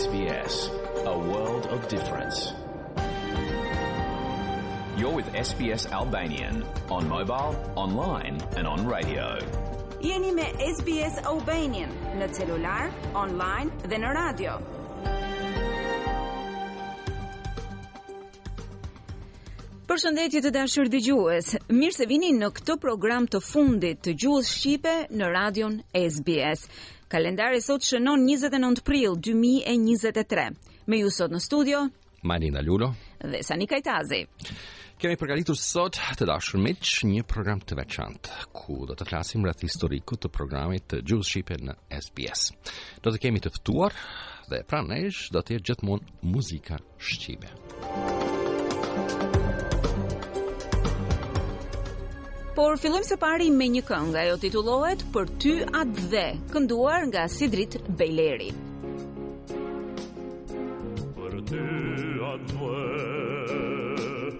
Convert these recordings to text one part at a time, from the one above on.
SBS, a world of difference. You're with SBS Albanian on mobile, online and on radio. Jeni me SBS Albanian në celular, online dhe në radio. Përshëndetje të dashur dëgjues. Mirë se vini në këtë program të fundit të gjuhës shqipe në radion SBS. Kalendari sot shënon 29 prill 2023. Me ju sot në studio Malinda Lulo dhe Sani Kajtazi. Kemi përgatitur sot të dashur miq një program të veçantë ku do të flasim rreth historikut të programit të gjuhës shqipe në SBS. Do të kemi të ftuar dhe pranë nesh do të jetë gjithmonë muzika shqipe. Por fillojmë së pari me një këngë, ajo titullohet Për ty atdhe, kënduar nga Sidrit Bejleri. Për ty atdhe,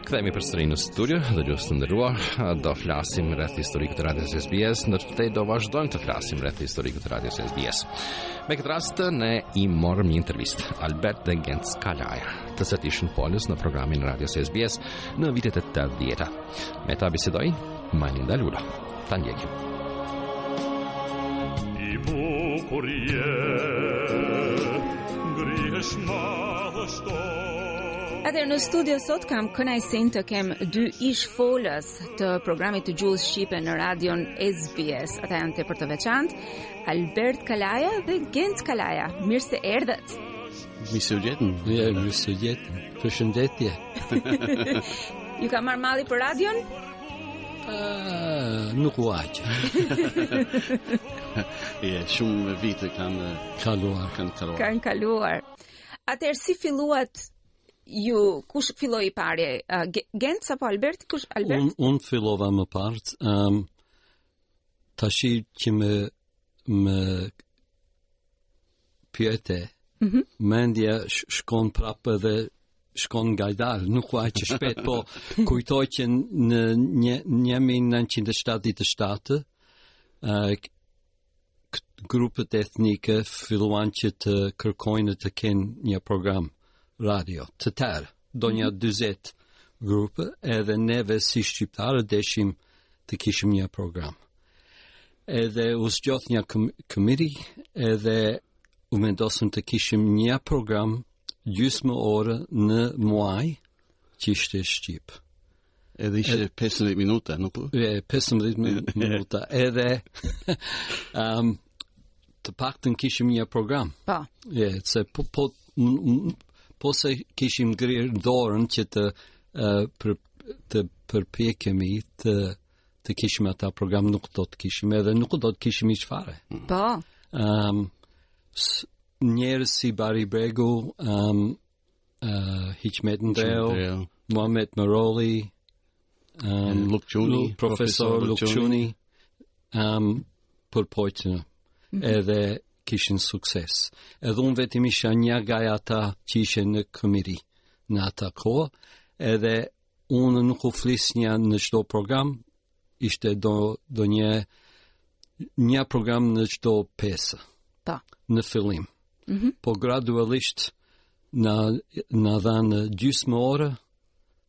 Kthehemi përsëri në studio dëgjues të nderuar, do flasim rreth historikut të radios SBS, më tej do vazhdojmë të flasim rreth historikut të radios SBS. Me këtë rast ne i morëm një intervistë Albert dhe Genc Kalaja, të cilët ishin folës në programin e radios SBS në vitet e 80-ta. Me ta bisedoi Malinda Lulo. Ta ndjekim. I bukur je, ngrihesh ma Atëherë në studio sot kam kënaqësinë të kem dy ish folës të programit të gjuhës shqipe në radion SBS. Ata janë tepër të veçantë, Albert Kalaja dhe Genc Kalaja. Mirë se erdhët. Mirë se ju gjetëm. Ja, mirë se ju gjetëm. Përshëndetje. Ju ka marr malli për radion? Uh, nuk u aq. Je, shumë vite kanë kaluar. Kanë kaluar. Kanë kaluar. Atëherë si filluat ju kush filloi i pari? Uh, Genc apo Albert? Kush Albert? Un un fillova më parë. Ëm um, tashi që më më pyete. Mm -hmm. Mendja shkon prapë dhe shkon ngadalë, nuk aq shpejt, po kujtoj që në një, një mijë 1977, uh, grupët etnike filluan që të kërkojnë të kenë një program radio të tërë, nja mm -hmm. dyzet grupe, edhe neve si shqiptarë deshëm të kishim një program. Edhe u zgjodh një komiti edhe vendosëm të kishim një program gjysmë orë në muaj që ishte Shqip. Edhe ishte 15 minuta, nuk po? E, 15 minuta, edhe um, të paktën kishim një program. Pa. Po. E, se po, po, po s'e kishim ngrirë dorën që të, uh, për, të përpjekemi të të kishim ata program nuk do të kishim edhe nuk do të kishim hiç fare. Mm. Po. Ehm um, njerëz si Bari Bregu, ehm um, uh, eh, Hiqmet Ndreu, Muhamet Maroli, ehm um, Lukçuni, profesor Luk Çuni, ehm um, përpoqën. Mm -hmm. Edhe kishin sukses. Edhe unë vetim isha një nga ata që ishe në këmiri në ata kohë, edhe Unë nuk u flisnja në çdo program, ishte do do një një program në çdo pesë. Ta. Po. Në fillim. Mm -hmm. Po gradualisht në na dhanë gjysmë orë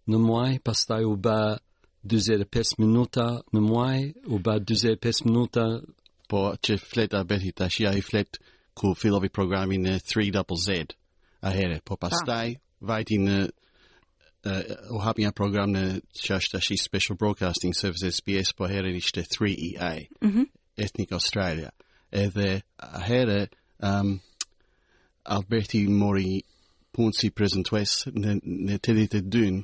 në muaj, pastaj u bë 45 minuta në muaj, u bë 45 minuta po që flet Alberti tashi ai flet ku fillovi programin në 3 double Z. Ahere, po pastaj vajti në uh, u hap një program në që është ashtë special broadcasting service SBS po ahere ishte 3EA mm -hmm. Ethnic Australia edhe ahere um, Alberti mori punë si prezentues në, në të ditë dyn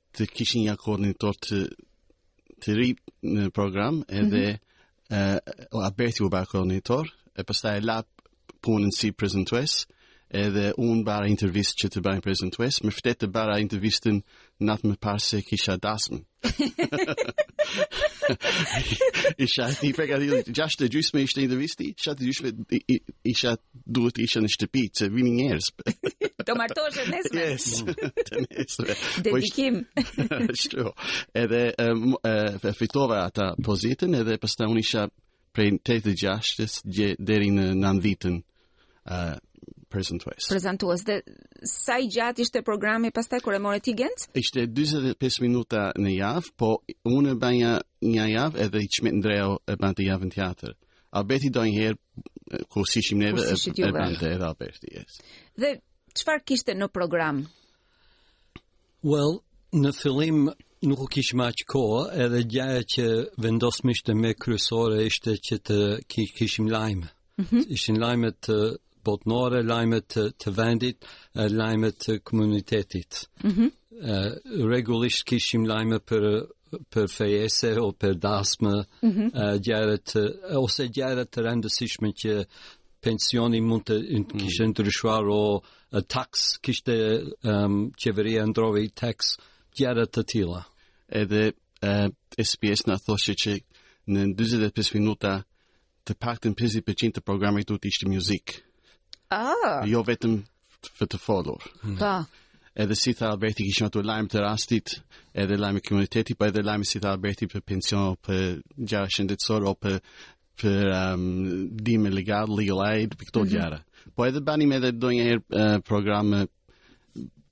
të kishin një koordinator të ri në program edhe mm -hmm. uh, Alberti u ba koordinator e pastaj e la punën si prezentues edhe unë bara intervjist që të bëhem prezentues, më fakt e bara intervjistin natë më parë se kisha dasmë. isha i përgatitur, gjashtë e gjysmë ishte intervisti, isha të gjysme, isha duhet të isha në shtëpi, se vinin njerëz. Do martoheshe nesër. Yes. Të nesër. Po Dedikim. Ashtu. Edhe e fitova ata pozitën edhe pastaj unë isha prej 86-s deri në 90-ën. ë prezentues. Prezentues dhe sa i gjatë ishte programi pastaj kur e more ti Gent? Ishte 45 minuta në javë, po unë e banja një javë edhe Hiqmet Ndreu e bante javën tjetër. Alberti do një herë kur s'ishim neve e si e bante edhe Alberti yes. dhe çfarë kishte në program well në fillim nuk u kishim aq kohë edhe gjaja që vendosmë ishte më kryesore ishte që të kishim lajme mm -hmm. ishin lajme të botnore lajme të, të vendit lajme të komunitetit mm -hmm. uh, rregullisht kishim lajme për për fejesë o për dasmë mm -hmm. uh, gjëra, ose gjëra të rëndësishme që pensioni mund të mm. kishte ndryshuar o tax kishte um, qeveria ndrovi tax gjëra të tilla. Edhe uh, SBS na thoshte që në 45 minuta të paktën 50% të programit duhet të ishte muzikë. Ah. Jo vetëm për të folur. Hmm. Po. Edhe si tha Alberti kishim ato lajme të rastit, edhe lajme komuniteti, po edhe lajme si tha Alberti për pension, për gjëra shëndetësore, apo për për um, ndihmë legale, legal aid, për këto mm -hmm. gjëra. Po edhe banim edhe ndonjëherë uh, program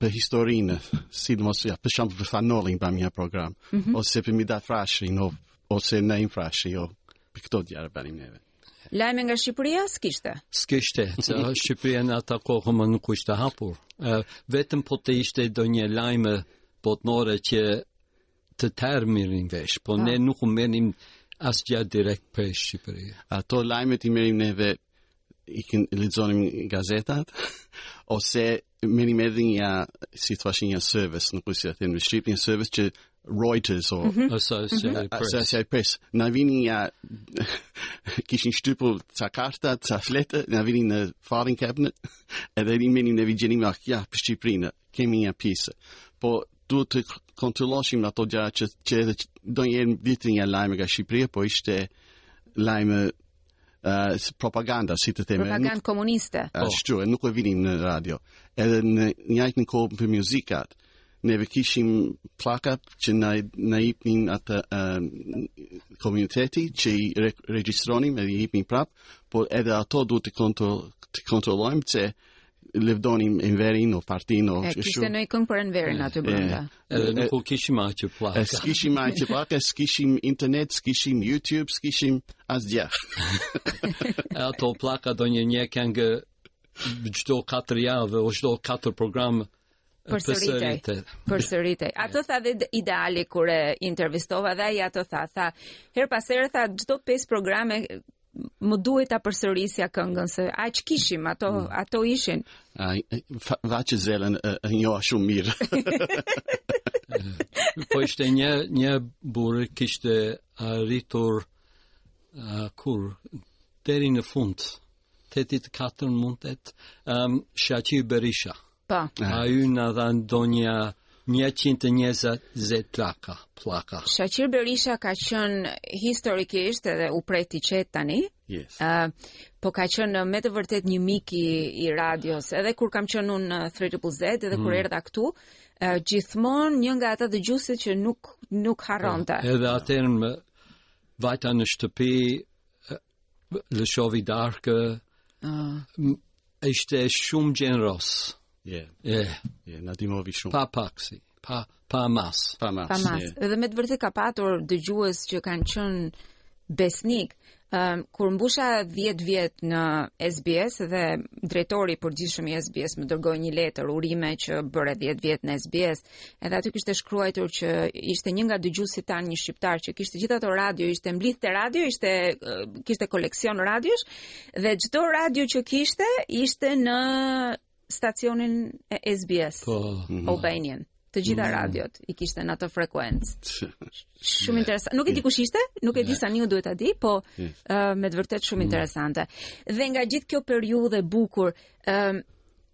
për historinë, sidomos, ja, për shembull për Fan Nolin për një program, mm -hmm. ose për Mid'hat Frashëri, no, ose Naim Frashëri, jo, për këto gjëra banim neve. Lajme nga Shqipëria, s'kishte? S'kishte, që Shqipëria në atë kohë më nuk ishte hapur. E, vetëm po të ishte ndonjë lajm botërore që të tërë merrnin vesh, po ah. ne nuk merrnim asgjë direkt prej Shqipëria. Ato lajme i merrnim neve i kemi, lexonim gazetat ose merrnim edhe një si thua si një service nuk e di në shqip një service që Reuters or mhm. Associated mhm. Press. Associated Press. Na vinin, i kishin shtypu ca karta, ca fletë, na vinin në filing cabinet. Edhe i merrnim, i gjenim ja për Shqipërinë. Kemi një pjesë. Po duhet të kontrollonim ato gjëra që që edhe ndonjëherë vinte një lajm nga Shqipëria, po ishte lajmë uh, propaganda, si të themi. Propaganda komuniste. Po. Ashtu, e nuk e vinim në radio. Edhe në të njajtën kohë për muzikat, neve kishim pllaka që na, na jipnin te uh, komuniteti që i re, regjistronim edhe i jipnim prap, por edhe ato duhet të, kontro, të kontrollojmë që Lavdonin Enverin o Partinë o. E kishte ndonjë këngë për Enverin aty brenda. Edhe nuk kishim aq pllaka. S'kishim aq pllaka, s'kishim internet, s'kishim YouTube, s'kishim asgjë. E ato pllaka, ndonjë një këngë çdo 4 javë, o çdo 4 program Përsëritej. Përsëritej. Atë tha dhe Ideali kur e intervistova dhe ai atë tha, tha, herë pas here tha çdo pesë programe më duhej ta përsërisja këngën se aq kishim ato mm. ato ishin. Ai dhe Qazelen e, e njoha shumë mirë. po ishte një një burrë kishte arritur a, kur deri në fund tetëdhjetë e katër mundet um, Shaqir Berisha. Po. Ai na dha ndonja 120 pllaka, pllaka. Shaqir Berisha ka qënë historikisht edhe u preftë qetë tani, yes. uh, po ka qënë me të vërtetë një mik i radios, edhe kur kam qënë unë në 3 Triple Z, edhe mm. kur erdha këtu, uh, gjithmonë një nga ata dëgjuesit që nuk, nuk harronte. Po, edhe atëherë vajta në shtëpi, lëshovi darkë, uh. ishte shumë gjeneroz. Je, je, je, na ndihmovi shumë. Pa paksi, pa, pa mas. Pa mas, pa mas. Yeah. Edhe me të vërtetë ka patur dëgjues që kanë qenë besnikë. Um, kur mbusha 10 vjet në SBS dhe drejtori i përgjithshëm i SBS më dërgoi një letër urime që bëre 10 vjet në SBS Edhe aty kishte shkruajtur që ishte një nga dëgjuesit tanë një shqiptar që kishte gjithë ato radio, ishte mblidhte radio, ishte kishte koleksion radiosh dhe çdo radio që kishte ishte në stacionin e SBS po, mhm. Albanian. Të gjitha mm. radiot i kishte në atë frekuencë. Shumë interesante. Nuk e di kush ishte, nuk e di Sani duhet ta di, po me të vërtetë shumë mm. interesante. Dhe nga gjithë kjo periudhë e bukur,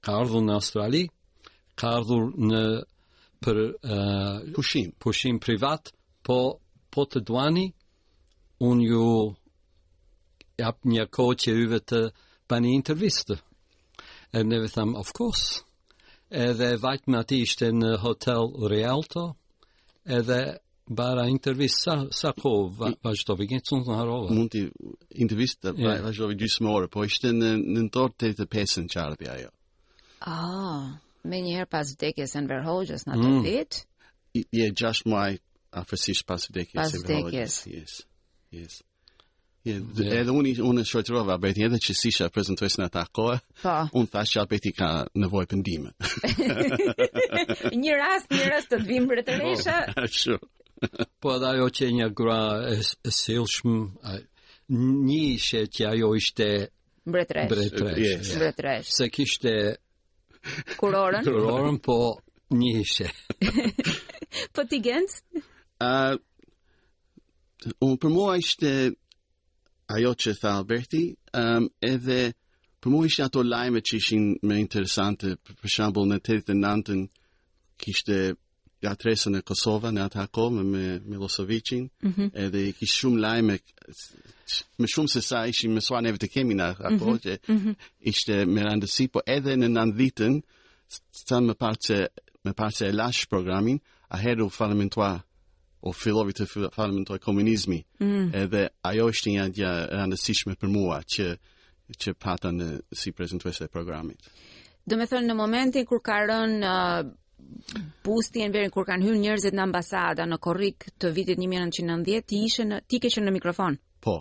Ka ardhur në Australi, ka ardhur në për uh, pushim, pushim privat, po po të duani unë ju jap një kohë që juve të bani intervistë. E neve thamë of course. Edhe vajtëm e aty ishte në hotel Rialto, edhe Bana intervistë sa sa kohë va, vazhdovi Genc unë harrova. Mund të intervista yeah. vazhdovi gjysmë ore, po ishte në nëntor tetëdhjetë e pesën që erdhi ajo. Ah, menjëherë pas vdekjes së Enver Hoxhës në atë mm. vit. Yeah 6 muaj afërsisht pas vdekjes së Enver Hoxhës. Yes. Yes. Edhe unë unë e shoqërova Albertin edhe që s'isha prezantues në atë kohë, po. unë thashë që Alberti ka nevojë për ndihmë. një rast, një rast të shihnim mbretëreshën. Po, shu. po edhe ajo qe një grua e, e sjellshme, a, njihesh që ajo ishte mbretëreshë. Mbretëreshë. Yes. mbretëreshë. S'e kishte kurorën. kurorën, po njihesh. po ti Genc? Uh, unë për mua ishte ajo që tha Alberti, um, edhe për mua ishin ato lajme që ishin më interesante, për shambull në 89-ën kishte ngatërresë në Kosovë në atë kohë me, me Millosheviçin, mm -hmm. edhe kishte shumë lajme, më shumë se sa ishim mësuar neve të kemi në atë kohë, mm -hmm. që mm -hmm. ishte me rëndësi, po edhe në nëntëdhjetën, më parë që, më parë që e lashë programin, ahere u falimentua fillovi të falimentojë komunizmi, mm. edhe ajo është një gjë e rëndësishme për mua që që pata unë si prezantues i programit. Domethënë në momentin kur ka rënë uh, busti i Enverit, kur kanë hyrë njerëzit në ambasada në korrik të vitit 1990, ti ishe në, ti ke qenë në mikrofon? Po.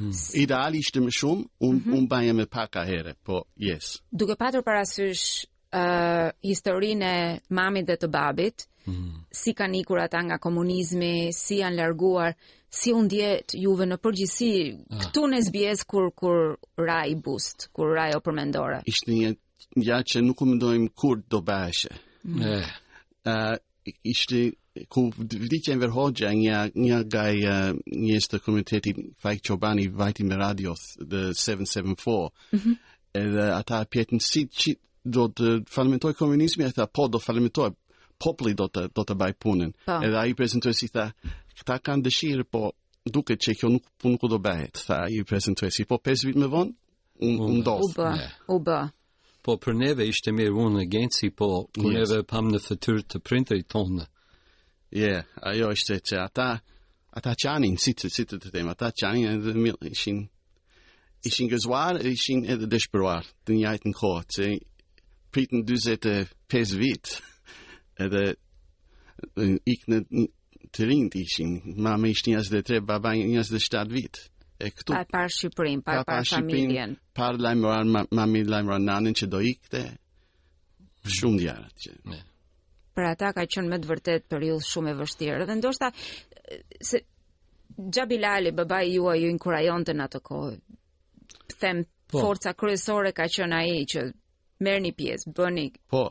Hmm. Ideali ishte më shumë, unë mm -hmm. unë bëja më pak ahere, po yes. Duke patur parasysh uh, historinë e mamit dhe të babit, mm -hmm. si kanë ikur ata nga komunizmi, si janë larguar, si u ndjet juve në përgjithësi ah. këtu në SBS kur kur ra ai bust, kur ra jo përmendore. Ishte një gjë që nuk e mendonim kur do bëheshe. Mm -hmm. eh. Uh, ishte kur vdiq Enver Hoxha, një, një gaj, njerëz të komunitetit Faik Çobani, vajti në radio The 774, mm -hmm. edhe ata pyetën si do të falimentojë komunizmi, e tha, po, do falimentojë, populli do të, do ta bëjë punën. Pa. Po. Edhe ai prezentuesi tha, këta kanë dëshirë, po, duket që kjo nuk, po nuk do bëhet, tha ai prezentuesi, po, 5 vit më vonë, ndodhi. U bë, u bë. Po për neve ishte mirë unë në genci, po kur yes. neve pamë në fytyrë të prindërit tanë. Je, yeah, ajo ishte që ata, ata qanin, si të, si të të them, ata qanin edhe mil, ishin, ishin gëzuar, ishin edhe dëshpëruar, të njëjtën kohë, që pritën 25 vit, edhe ikën të rinj ishin, mami ishte 23, baba 27 vit. E këtu pa parë Shqipërinë, pa parë familjen. Pa parë lajmëruar mami lajmëruar nanën që do ikte. Shumë gjërat që. Ne. Për ata ka qenë me të vërtetë periudhë shumë e vështirë dhe ndoshta se Xhabilali babai juaj ju inkurajonte në atë kohë. Them po. forca kryesore ka qenë ai që Merrni pjesë, bëni. Po.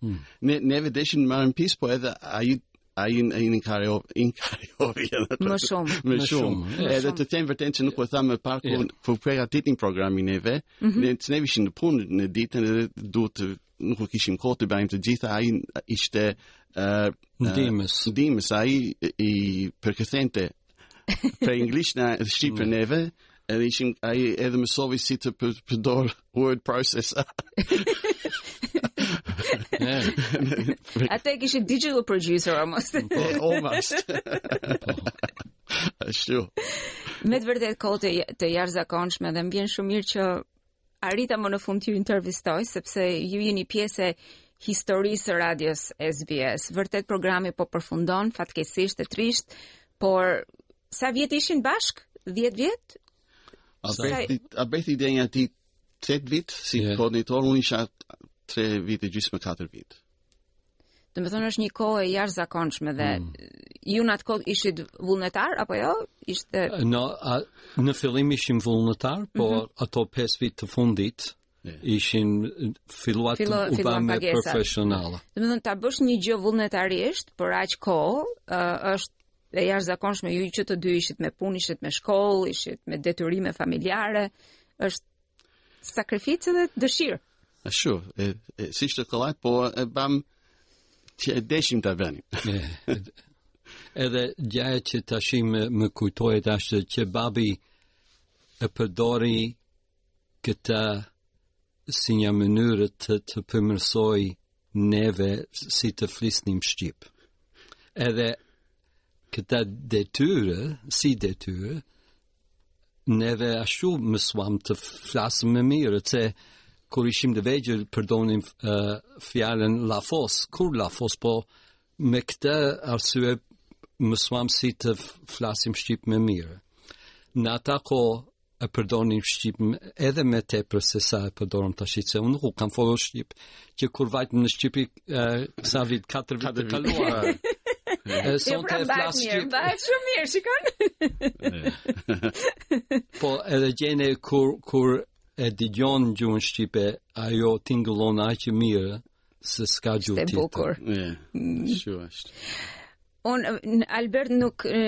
Mm. Ne ne deshim të marrim pjesë, po edhe ai ai in in inkurajoi inkurajoi edhe më shumë më shumë edhe të them vërtetën që nuk e thamë më parë yeah. po përgatitnim programin neve mm -hmm. neve ishim në punë në ditën edhe duhet të nuk kishim kohë të bëjmë të gjitha ai ishte uh, ndihmës uh, ndihmës ai i përkthente prej anglisht në shqip për mm. neve, edhe ishte ai edhe mësoi si të përdor word processor. Atë e kishit digital producer almost. Po, almost. Po. Ashtu. Me të vërtetë kohë të, të jashtëzakonshme dhe më vjen shumë mirë që Arrita më në fund t'ju intervistoj, sepse ju jeni pjesë e historisë së radios SBS. Vërtet programi po përfundon, fatkeqësisht e trishtë, por sa vjet ishin bashkë? 10 vjet? A bëti, a bëti ndenji aty 8 vit, si yeah. koordinator, unë isha 3 vit e gjysmë 4 vit. Domethënë është një kohë e jashtëzakonshme dhe mm. ju në atë kohë ishit vullnetarë apo jo? Ishte Në a, në fillim ishim vullnetarë, po mm -hmm. ato 5 vjet të fundit yeah. ishin filluat Filo, u bë më profesionale. Domethënë ta bësh një gjë vullnetarisht për aq kohë, uh, është e jashtëzakonshme ju që të dy ishit me punë, ishit me shkollë, ishit me detyrime familjare, është Sakrificë dhe dëshirë. Ashtu, e, e, s'ishte kollaj, po e bam që e deshim të venim. Edhe gjaja që tashi më kujtohet ashtë që babi e përdori këta si një mënyrë të të përmirësojë neve si të flisnim shqip. Edhe këtë detyrë, si detyrë, neve ashtu mësuam të flasim më mirë, që kur ishim të vegjël përdonim uh, fjalën llafos, kur llafos, po me këtë arsye mësuam si të flasim shqip më mirë. Në atë kohë e përdornim shqip edhe më tepër sesa e përdorim tashi se unë nuk kam folur shqip që kur vajtëm në Shqipëri sa vit 4 vjet të kaluara e sonte pra, e flas shqip bëhet shumë mirë shikon po edhe gjene kur kur e dëgjon gjuhën shqipe ajo tingëllon aq mirë Se s'ka gjuhë tjetër. Ishte bukur. Yeah, mm. Ashtu është. Unë Albert nuk e,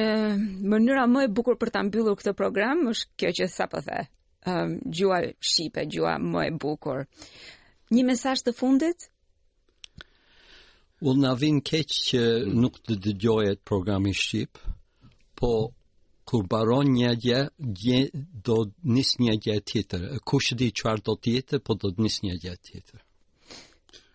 mënyra më e bukur për ta mbyllur këtë program është kjo që sapo the. Ëm gjuha shqipe, gjuha më e bukur. Një mesazh të fundit? Well, na vin keq që nuk do dëgjohet programi shqip, po kur mbaron një gjë, gjë do nis një gjë tjetër. Kush di çfarë do të jetë, po do të nis një gjë tjetër.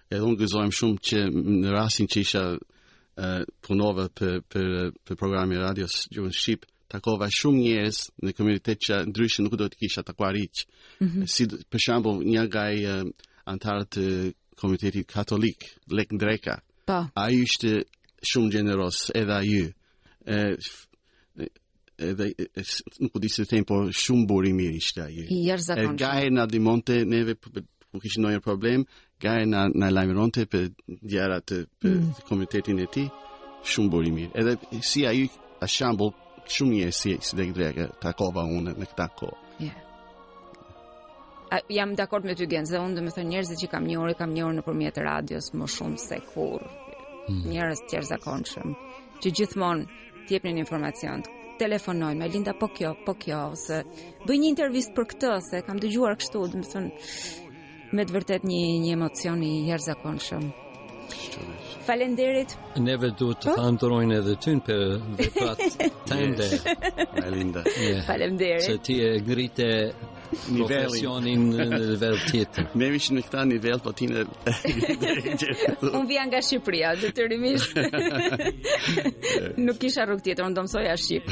Edhe unë gëzohem shumë që në rastin që isha uh, punova për, për, për programin e radios gjuhën shqip, takova shumë njerëz në komunitet që ndryshe nuk do të kisha takuar hiç. Mm -hmm. Si, për shembull, një nga uh, anëtarët të komunitetit katolik, Lek Ndreka, po. Po. ai ishte shumë gjeneros edhe ai. Uh, edhe nuk e di si të them, por shumë burrë i mirë ishte ai. I jashtëzakonshëm. Ngaherë na ndihmonte neve kur kishim ndonjë problem, ngaherë na na lajmëronte për ngjarjet për mm. komunitetin e tij, shumë burrë i mirë. Edhe si ai për shembull shumë njerëz si si Ndreka, takova unë në këtë kohë. Yeah. A, jam dakord me ty Genc, dhe unë domethënë njerëzit që kam njohur, i kam njohur nëpërmjet radios më shumë se kurrë hmm. njerëz të jashtëzakonshëm, që gjithmonë të jepnin informacion, telefonojnë, Linda po kjo, po kjo, ose bëj një intervistë për këtë, se kam dëgjuar kështu, domethënë, Me të vërtetë një një emocion i jashtëzakonshëm. Faleminderit. Neve duhet të falënderojmë po? edhe ty për veprat tënde. Linda. Faleminderit. Se ti e ngrite profesionin në nivel tjetër. Ne ishim në këtë nivel, po ti në... Unë vija nga Shqipëria, detyrimisht. Nuk kisha rrugë tjetër, unë do mësoja shqip.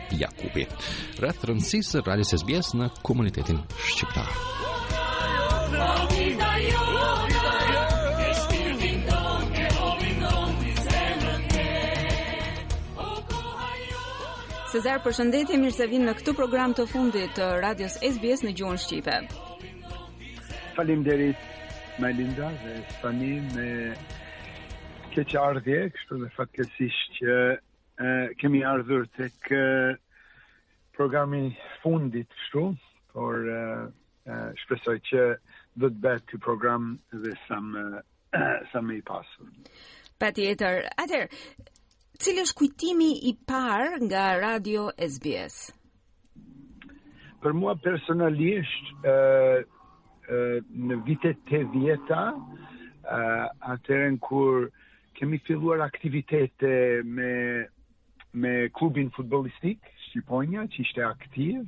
Jakupi rreth rëndësisë së radios së SBS në komunitetin shqiptar. Sezar, përshëndetje, mirë se vin në këtë program të fundit të radios SBS në gjuhën shqipe. Faleminderit Melinda dhe tani me keqardhje, kështu dhe fatkeqësisht që kemi ardhur tek programi i fundit kështu, por shpresoj që do të bëhet ky program dhe sa më sa më i pasur. Patjetër. Atëherë, cili është kujtimi i parë nga Radio SBS? Për mua personalisht, në vitet tetëdhjeta, atëherën kur kemi filluar aktivitete me, me klubin futbollistik, Shqiponja, që ishte aktiv,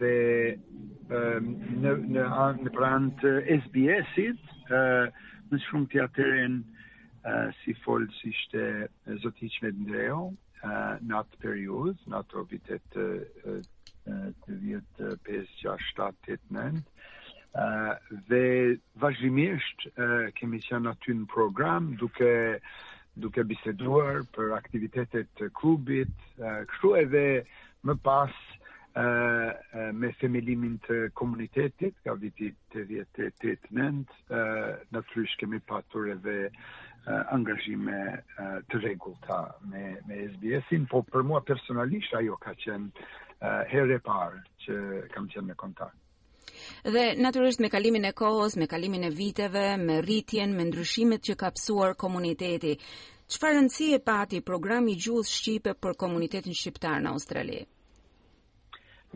dhe në, në, në pranë të SBS-it, në shumti atëherën si folës ishte zoti Hysmet Ndreu, në atë periudhë, në ato vitet tetëdhjetë e 5, 6, 7, 8, 9, dhe vazhdimisht kemi qenë aty në program duke duke biseduar për aktivitetet të klubit, kështu edhe më pas me themelimin të komunitetit, nga viti 88 nëntë, natyrisht kemi patur edhe angazhime të rregullta me, me SBS-in, po për mua personalisht ajo ka qenë hera e parë që kam qenë në kontakt. Dhe natyrisht me kalimin e kohës, me kalimin e viteve, me rritjen, me ndryshimet që ka pësuar komuniteti, çfarë rëndësie pati programi i gjuhës shqipe për komunitetin shqiptar në Australi?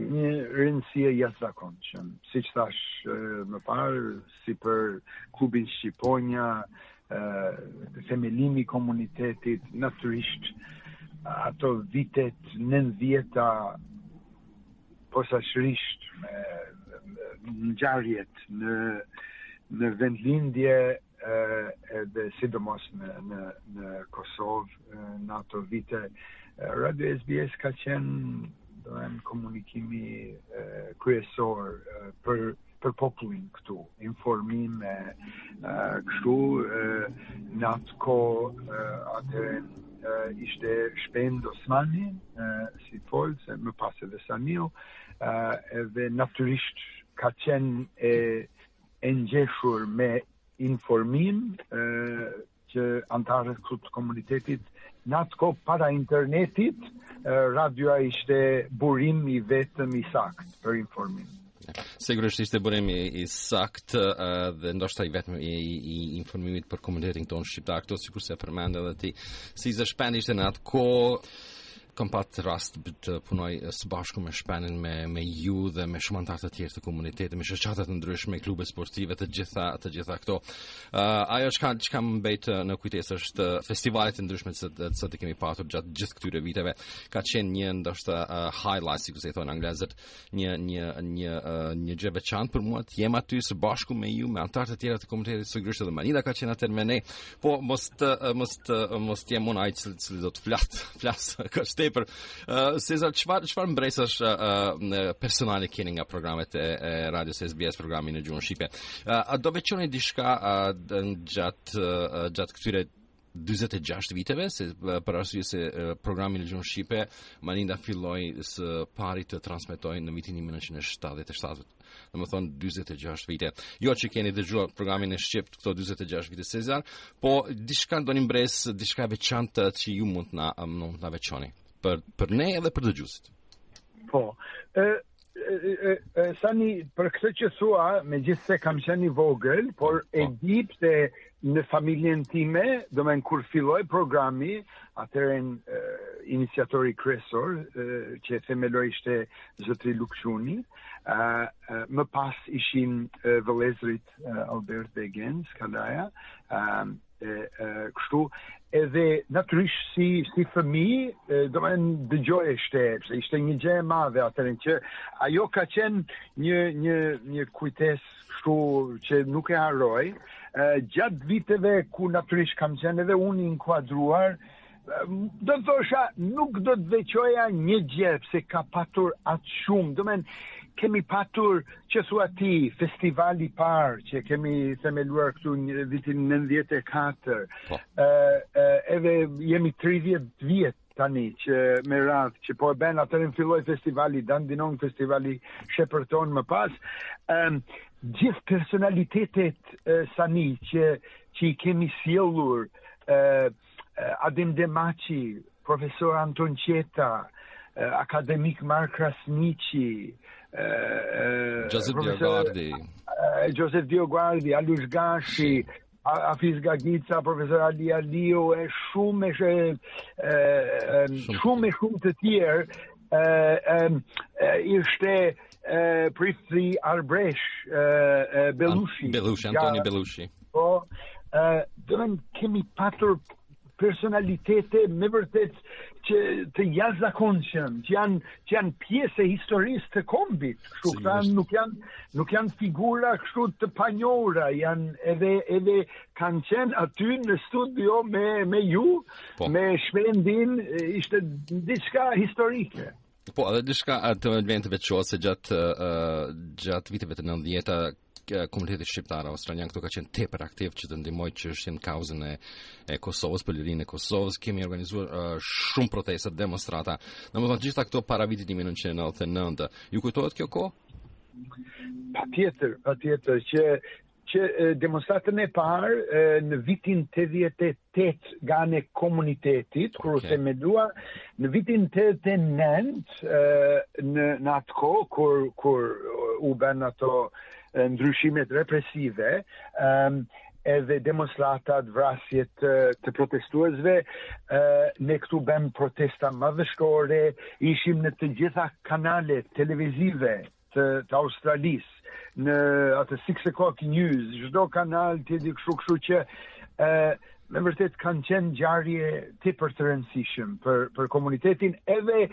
Një rëndësi e jashtëzakonshme, siç thashë më parë, si për klubin Shqiponja, themelimi i komunitetit, natyrisht ato vitet nëntëdhjeta posaçërisht me ngjarjet në në vendlindje edhe sidomos në në në Kosovë në ato vite Radio SBS ka qenë do të thënë komunikimi e, kryesor e, për për popullin këtu, informim e, e kështu e, në atë kohë e, atë e, ishte Shpend Osmani e, si folës, më pas edhe Sani e, edhe natyrisht ka qenë e, e ngjeshur me informim e, që antarët këtu të komunitetit në atë kohë para internetit radioja ishte burim i vetëm i sakt për informim. Sigurisht ishte burim i, i sakt dhe ndoshta i vetëm i, i informimit për komunitetin tonë shqiptar këtu sikur se përmend edhe ti. Si zë Shpendi ishte në atë kohë kam pat rast të punoj së bashku me Shpendin, me, me ju dhe me shumë antarë të tjerë të komunitetit, me shoqata të ndryshme, klube sportive, të gjitha, të gjitha këto. Uh, ajo që kam, kam mbejt në kujtesë është festivalet e ndryshme që të, të kemi patur gjatë gjithë këtyre viteve. Ka qenë një ndoshta uh, highlight, sikurse i thonë anglezët, një një një uh, një gjë e veçantë për mua të jem aty së bashku me ju me anëtarët e tjerë të komunitetit sigurisht edhe Manila ka qenë atëherë me ne. Po mos të uh, mos të uh, mos të jem unë ai që që do të flas, flas kaq tepër. Uh, Cezar çfarë çfarë mbresash uh, uh, personale keni nga programet e, e radios SBS programi në gjuhën shqipe. Uh, a do veçoni diçka uh, gjatë uh, gjatë këtyre 46 viteve se për arsye se programi në gjuhën shqipe Marinda filloi së pari të transmetoj në vitin 1977. Domethënë 46 vite. Jo që keni dëgjuar programin në shqip këto 46 vite Cezar, po diçka ndonjë mbresë, diçka e veçantë që ju mund të na mund të na veçoni për për ne edhe për dëgjuesit. Po. Ë Sani, për këtë që thua, me gjithë se kam qenë i vogël, por e po. di pëse në familjen time, domethënë kur filloi programi, atëherën uh, iniciatori kryesor, uh, që e themeloi ishte zotëri Luk Çuni, uh, uh, më pas ishin uh, vëllezërit uh, Albert dhe Genc Kalaja, uh, e, e, kështu edhe natyrisht si si fëmijë domethënë dëgjojshe pse ishte një gjë e madhe atëherë që ajo ka qenë një një një kujtesë kështu që nuk e harroj gjatë viteve ku natyrisht kam qenë edhe unë i inkuadruar Do të thosha, nuk do të veçoja një gjë, se ka patur aq shumë, domethënë, kemi patur që thua ti festival i parë që kemi themeluar këtu në vitin 94. Po. Ë edhe jemi 30 vjet tani që me radhë që po e bën atëherë filloi festivali Dandenong festivali Shepperton më pas. Ëm gjithë personalitetet sani që që i kemi sjellur ë Adem Demaçi, profesor Anton Çetta, akademik Mark Krasniqi, Joseph Dioguardi, Joseph Dioguardi, Alush Gashi, Hafiz Gagica, profesor Ali Aliu, e shumë e shumë e shumë të tjerë, ishte e prifti arbëresh e, e Bellushi. Bellushi, Antonio, Bellushi. Po, e, domethënë kemi patur personalitete me vërtetë që të jashtëzakonshëm, që janë, që janë pjesë e historisë të kombit, kështu që nuk janë, nuk janë figura kështu të panjohura, janë edhe, edhe kanë qenë aty në studio me, me ju, po. me Shpendin, ishte diçka historike. Po, edhe diçka që vlen të veçohet se gjatë gjatë viteve të 90-ta komuniteti shqiptar australian këtu ka qenë tepër aktiv që të ndihmojë çështjen, kauzën e, e Kosovës për lirinë e Kosovës kemi organizuar uh, shumë protesta demonstrata domethënë gjitha këto para vitit 1999 ju kujtohet kjo kohë patjetër patjetër që Që demonstratën e parë në vitin 88 nga ana e komunitetit, okay. kur u themelua, në vitin 89, në, në atë kohë, kur, kur u bënë ato ndryshimet represive, um, edhe demonstratat, vrasjet të protestuesve, ne këtu bëmë protesta madhështore, ishim në të gjitha kanale televizive të, të Australisë, në atë Six O'Clock News, çdo kanal të di kështu kështu që ë me vërtetë kanë qenë ngjarje tepër të rëndësishme për për komunitetin edhe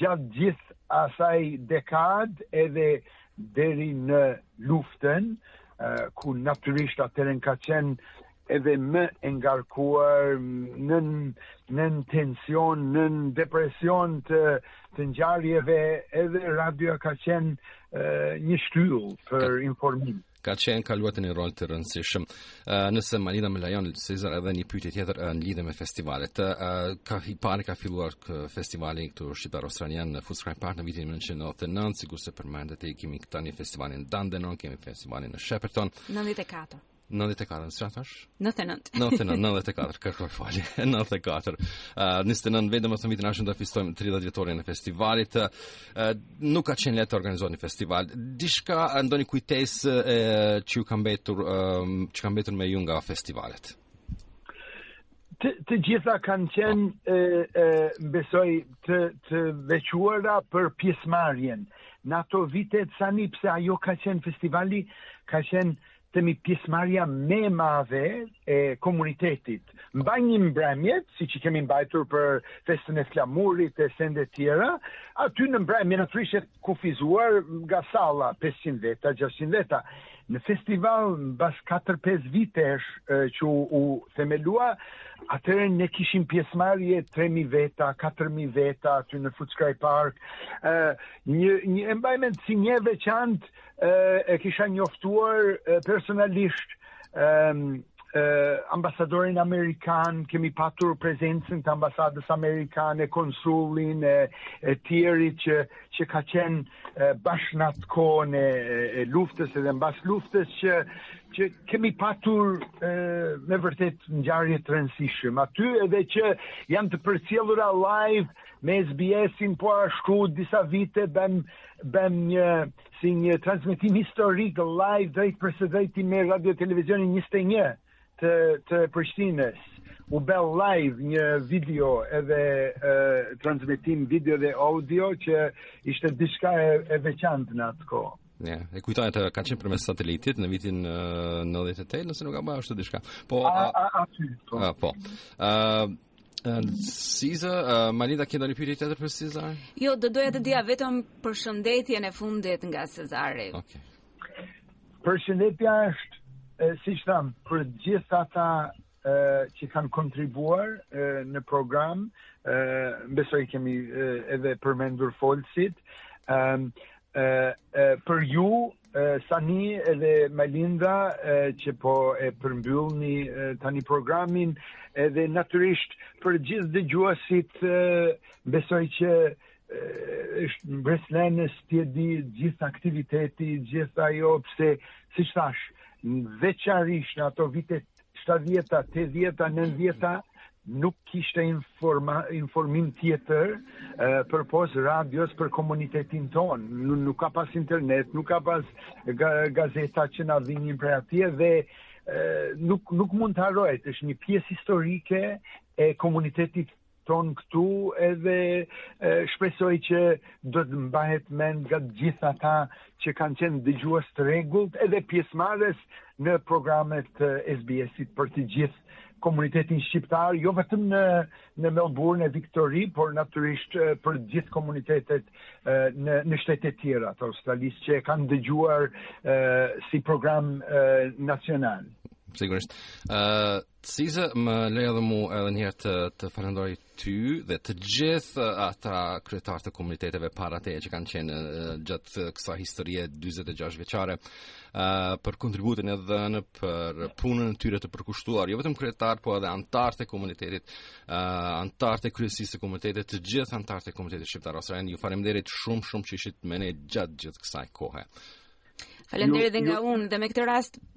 gjatë gjithë asaj dekade edhe deri në luftën ku natyrisht atëherë ka qenë edhe më e ngarkuar, nën, nën tension, nën depresion të, të ngjarjeve, edhe radio ka qenë uh, një shtyllë për ka, informim. Ka qenë ka luajtur një rol të rëndësishëm. Uh, nëse Marina më lejon Cezar edhe një pyetje tjetër uh, në lidhje me festivalet. Uh, ka i pari ka filluar kë festivali këtu Shqiptar Australian në Footscray Park në vitin 1999, sikurse përmendët e kemi tani festivalin Dandenong, kemi festivalin në Shepperton. 94. 94, çka tash? 99. 99, 94, kërkoj falje, 94. Uh, 29, vetëm është në vitin tashmë të festojmë 30 vjetorin e festivalit. Uh, nuk ka qenë lehtë të organizohet një festival. Diçka, ndonjë kujtesë uh, që ju ka mbetur, uh, që ka mbetur me ju nga festivalet? Të, të gjitha kanë qenë, uh, uh, besoj, të, të veçuara për pjesëmarrjen. Në ato vitet, Sani, pse ajo ka qenë festivali, ka qenë themi pjesëmarrja më e madhe e komunitetit. Mbaj një mbrëmje, siç i kemi mbajtur për festën e flamurit e sende të tjera, aty në mbrëmje natyrisht e kufizuar nga salla 500 veta, 600 veta. Në festival mbas 4-5 vitesh që u, u themelua, atëherë ne kishim pjesëmarrje 3.000 veta, 4.000 veta aty në Footscray Park, një, një e mbaj mend si një veçantë, e kisha njoftuar personalisht ambasadorin amerikan, kemi patur prezencën të ambasadës amerikane, konsullin e, e tjerët që, që ka qenë bashkë në atë kohën e, e luftës edhe mbas luftës që, që kemi patur e, me vërtet ngjarje të rëndësishme. Aty edhe që janë të përcjellura live Me SBS-in po ashtu disa vite bëm bëm një si një transmetim historik live drejtpërsëdrejti me Radio Televizionin 21 të të Prishtinës. U bë live një video edhe e, transmetim video dhe audio që ishte diçka e, e veçantë në atë kohë. Ja, yeah. e kujtoj atë ka qenë përmes satelitit në vitin uh, 98, nëse nuk gaboj ashtu diçka. Po, a, a, a, a, po. a, po. A, po. Siza, uh, Malinda ke ndonjë pyetje tjetër për Cezar? Jo, do doja të dija vetëm përshëndetjen e fundit nga Cezari. Okay. Përshëndetja është, e, siç thamë, për gjithë ata e, që kanë kontribuar e, në program, e, besoj kemi e, edhe përmendur folësit, e, e, e, për ju Sani edhe Malinda që po e përmbyllni tani programin edhe natyrisht për gjithë dëgjuesit besoj që është mbresëlënës të di gjithë aktiviteti, gjithë ajo pse, siç thashë, veçanërisht në ato vitet Shtatdhjeta, tetëdhjeta, nëndhjeta nuk kishte informa, informim tjetër përpos radios për komunitetin tonë. Nuk, nuk ka pas internet, nuk ka pas ga, gazeta që na vinin prej atje dhe nuk nuk mund të harrohet, është një pjesë historike e komunitetit tonë këtu edhe e, shpresoj që do të mbahet mend nga gjithë ata që kanë qenë dëgjues të rregullt edhe pjesëmarrës në programet e SBS-it për të gjithë komunitetin shqiptar, jo vetëm në në Melbourne e Viktori, por natyrisht për të gjithë komunitetet në në shtetet tjera të Australisë që e kanë dëgjuar si program nacional. Sigurisht. Ë uh Size, më lejo dhe mu edhe një herë të, të falënderoj ty dhe të gjithë ata kryetarë të komuniteteve para teje që kanë qenë gjatë kësaj historie 46 vjeçare për kontributin e dhënë për punën e tyre të përkushtuar, jo vetëm kryetarët, po edhe anëtarët e komunitetit, uh, anëtarët e kryesisë së komunitetit, të gjithë anëtarët e komunitetit shqiptar ose ju faleminderit shumë shumë që ishit me ne gjatë gjithë kësaj kohe. Faleminderit edhe nga unë dhe me këtë rast